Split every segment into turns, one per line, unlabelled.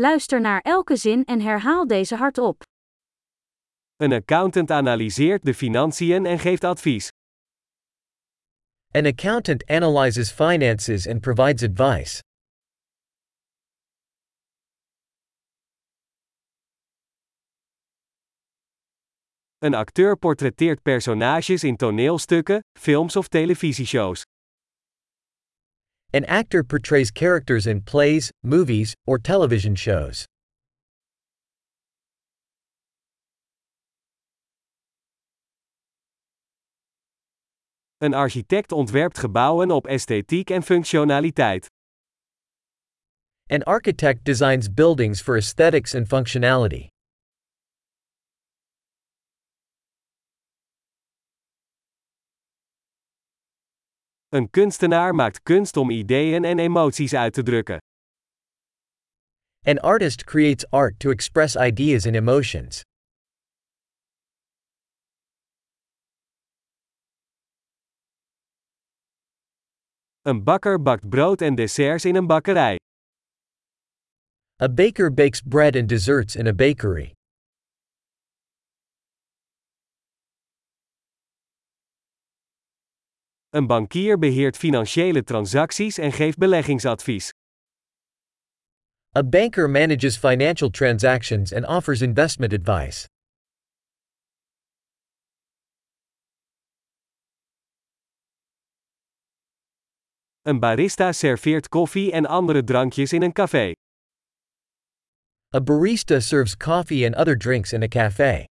Luister naar elke zin en herhaal deze hardop.
Een accountant analyseert de financiën en geeft advies.
An accountant analyzes finances and provides advice.
Een acteur portretteert personages in toneelstukken, films of televisieshows.
An actor portrays characters in plays, movies, or television shows.
Een architect ontwerpt gebouwen op esthetiek en functionaliteit.
An architect designs buildings for aesthetics and functionality.
Een kunstenaar maakt kunst om ideeën en emoties uit te drukken.
An artist creates art to express ideas and emotions.
Een bakker bakt brood en desserts in een bakkerij.
A baker bakes bread and desserts in a bakery.
Een bankier beheert financiële transacties en geeft beleggingsadvies.
A banker manages financial transactions and offers investment advice.
Een barista serveert koffie en andere drankjes in een café.
A barista serves coffee and other drinks in a cafe.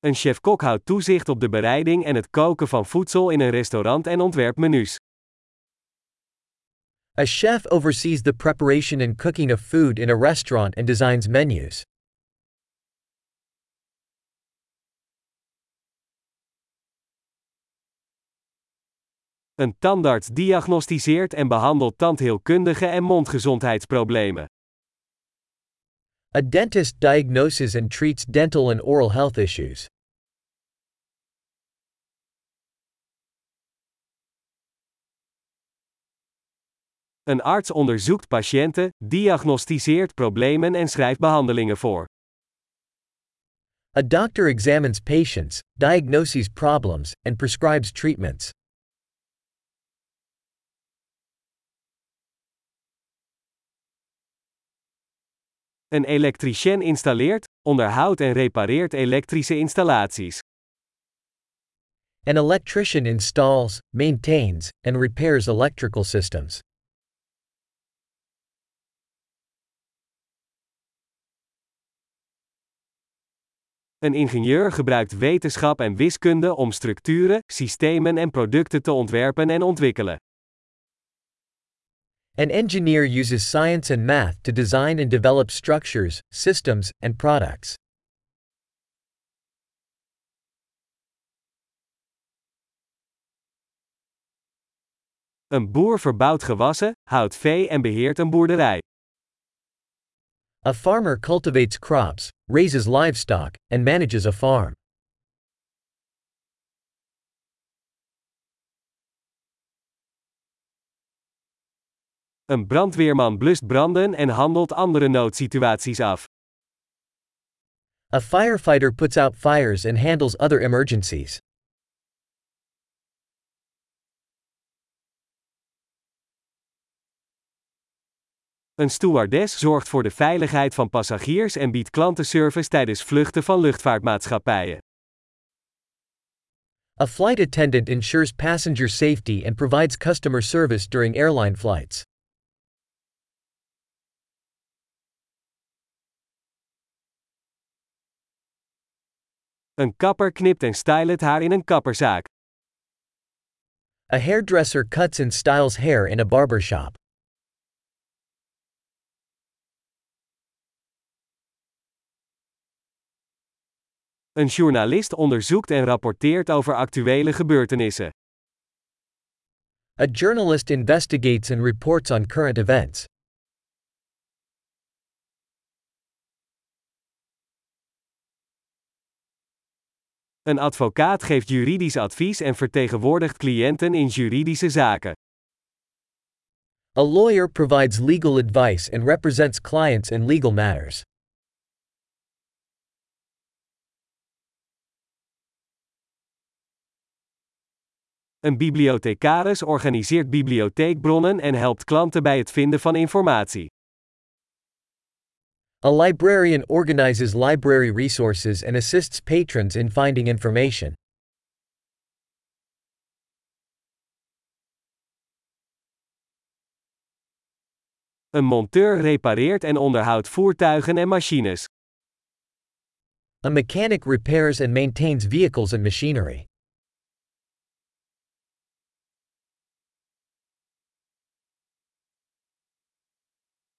Een chef-kok houdt toezicht op de bereiding en het koken van voedsel in een restaurant en ontwerpt menus.
A chef oversees the preparation and cooking of food in a restaurant and designs menus.
Een tandarts diagnosticeert en behandelt tandheelkundige en mondgezondheidsproblemen.
A dentist diagnoses and treats dental and oral health issues.
Een arts onderzoekt patiënten, diagnosticeert problemen en schrijft behandelingen voor.
A doctor examines patients, diagnoses problems, and prescribes treatments.
Een elektricien installeert, onderhoudt en repareert elektrische installaties.
An electrician installs, maintains, and repairs electrical systems.
Een ingenieur gebruikt wetenschap en wiskunde om structuren, systemen en producten te ontwerpen en ontwikkelen.
An engineer uses science and math to design and develop structures, systems, and products.
Een boer verbouwt gewassen, houdt vee en beheert een boerderij.
A farmer cultivates crops, raises livestock, and manages a farm.
Een brandweerman blust branden en handelt andere noodsituaties af.
A firefighter puts out fires and handles other emergencies.
Een stewardess zorgt voor de veiligheid van passagiers en biedt klantenservice tijdens vluchten van luchtvaartmaatschappijen.
A flight attendant ensures passenger safety and provides customer service during airline flights.
Een kapper knipt en stylt het haar in een kapperzaak.
A hairdresser cuts and styles hair in a barbershop.
Een journalist onderzoekt en rapporteert over actuele gebeurtenissen.
A journalist investigates and reports on current events.
Een advocaat geeft juridisch advies en vertegenwoordigt cliënten in juridische zaken.
A lawyer provides legal advice and represents clients in legal matters.
Een bibliothecaris organiseert bibliotheekbronnen en helpt klanten bij het vinden van informatie.
A librarian organizes library resources and assists patrons in finding information.
Een monteur repareert en onderhoudt voertuigen en machines.
A mechanic repairs and maintains vehicles and machinery.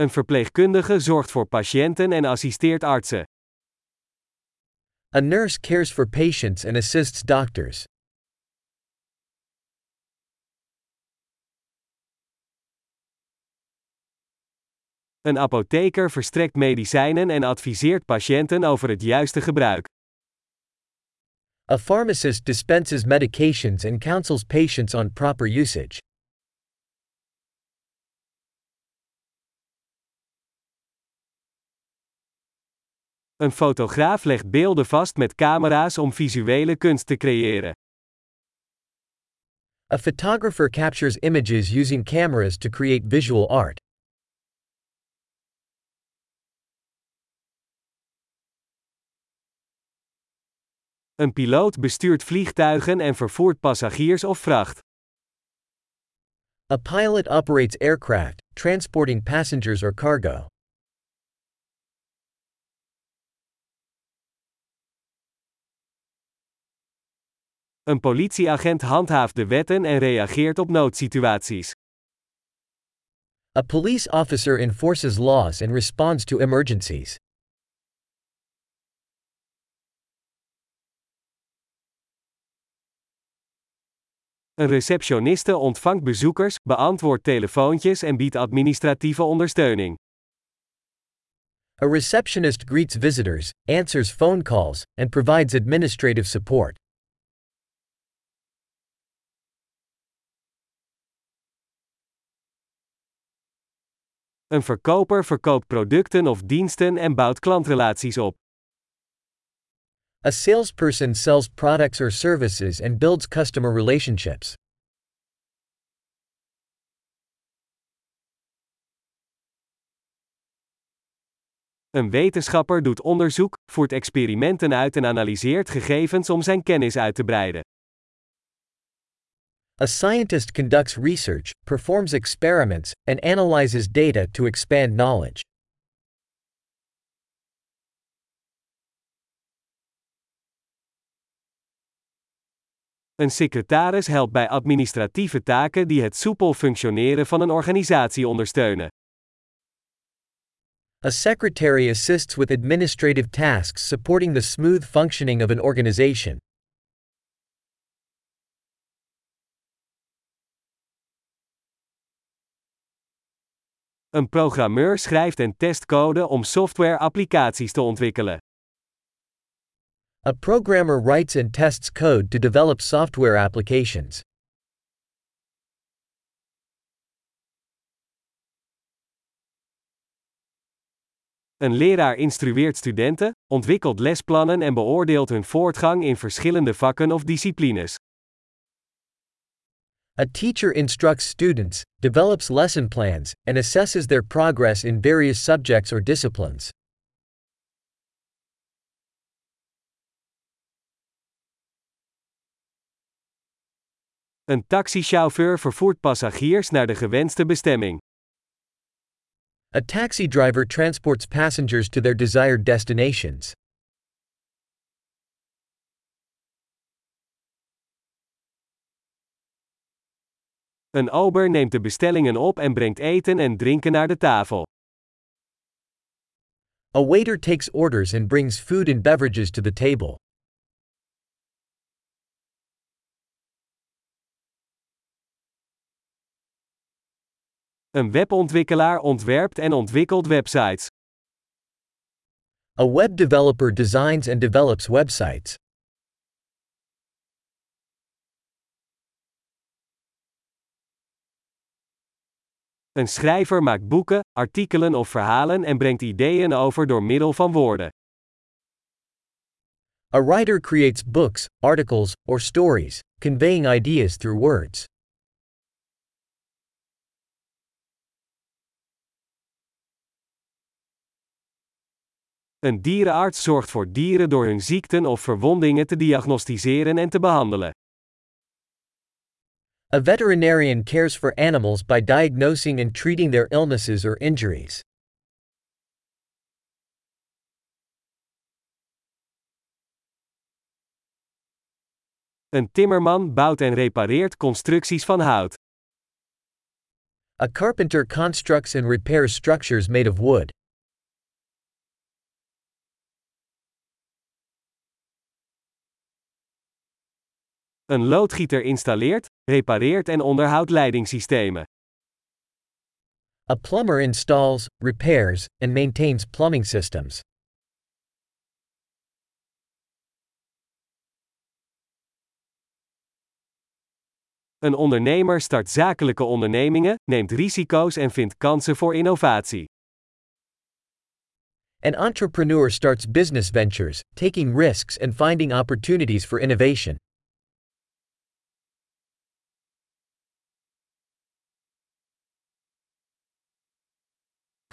Een verpleegkundige zorgt voor patiënten en assisteert artsen.
A nurse cares for patients and assists doctors.
Een apotheker verstrekt medicijnen en adviseert patiënten over het juiste gebruik.
A pharmacist dispenses medications and counsels patients on proper usage.
Een fotograaf legt beelden vast met camera's om visuele kunst te creëren.
A photographer captures images using cameras to create visual art.
Een piloot bestuurt vliegtuigen en vervoert passagiers of vracht.
A pilot operates aircraft, transporting passengers or cargo.
Een politieagent handhaaft de wetten en reageert op noodsituaties.
A police officer enforces laws and responds to emergencies.
Een receptioniste ontvangt bezoekers, beantwoordt telefoontjes en biedt administratieve ondersteuning.
A receptionist greets visitors, answers phone calls, and provides administrative support.
Een verkoper verkoopt producten of diensten en bouwt klantrelaties op.
A salesperson sells products or services and builds customer relationships.
Een wetenschapper doet onderzoek, voert experimenten uit en analyseert gegevens om zijn kennis uit te breiden.
A scientist conducts research, performs experiments, and analyzes data to expand knowledge.
Een secretaris helpt bij administratieve taken die het soepel functioneren van een organisatie ondersteunen.
A secretary assists with administrative tasks supporting the smooth functioning of an organization.
Een programmeur schrijft en test code om software-applicaties te ontwikkelen.
A programmer writes and tests code to develop software applications.
Een leraar instrueert studenten, ontwikkelt lesplannen en beoordeelt hun voortgang in verschillende vakken of disciplines.
A teacher instructs students, develops lesson plans, and assesses their progress in various subjects or disciplines.
Een taxichauffeur vervoert passagiers naar de gewenste bestemming.
A taxi driver transports passengers to their desired destinations.
Een ober neemt de bestellingen op en brengt eten en drinken naar de tafel.
A waiter takes orders and brings food and beverages to the table.
Een webontwikkelaar ontwerpt en ontwikkelt websites.
A web developer designs and develops websites.
Een schrijver maakt boeken, artikelen of verhalen en brengt ideeën over door middel van woorden.
A writer creates books, articles, or stories, conveying ideas through words.
Een dierenarts zorgt voor dieren door hun ziekten of verwondingen te diagnosticeren en te behandelen.
A veterinarian cares for animals by diagnosing and treating their illnesses or injuries.
Een timmerman bouwt en repareert constructies van hout.
A carpenter constructs and repairs structures made of wood.
Een loodgieter installeert, repareert en onderhoudt leidingssystemen.
A plumber installs, repairs, and maintains plumbing systems.
Een ondernemer start zakelijke ondernemingen, neemt risico's en vindt kansen voor innovatie.
An entrepreneur starts business ventures, taking risks and finding opportunities for innovation.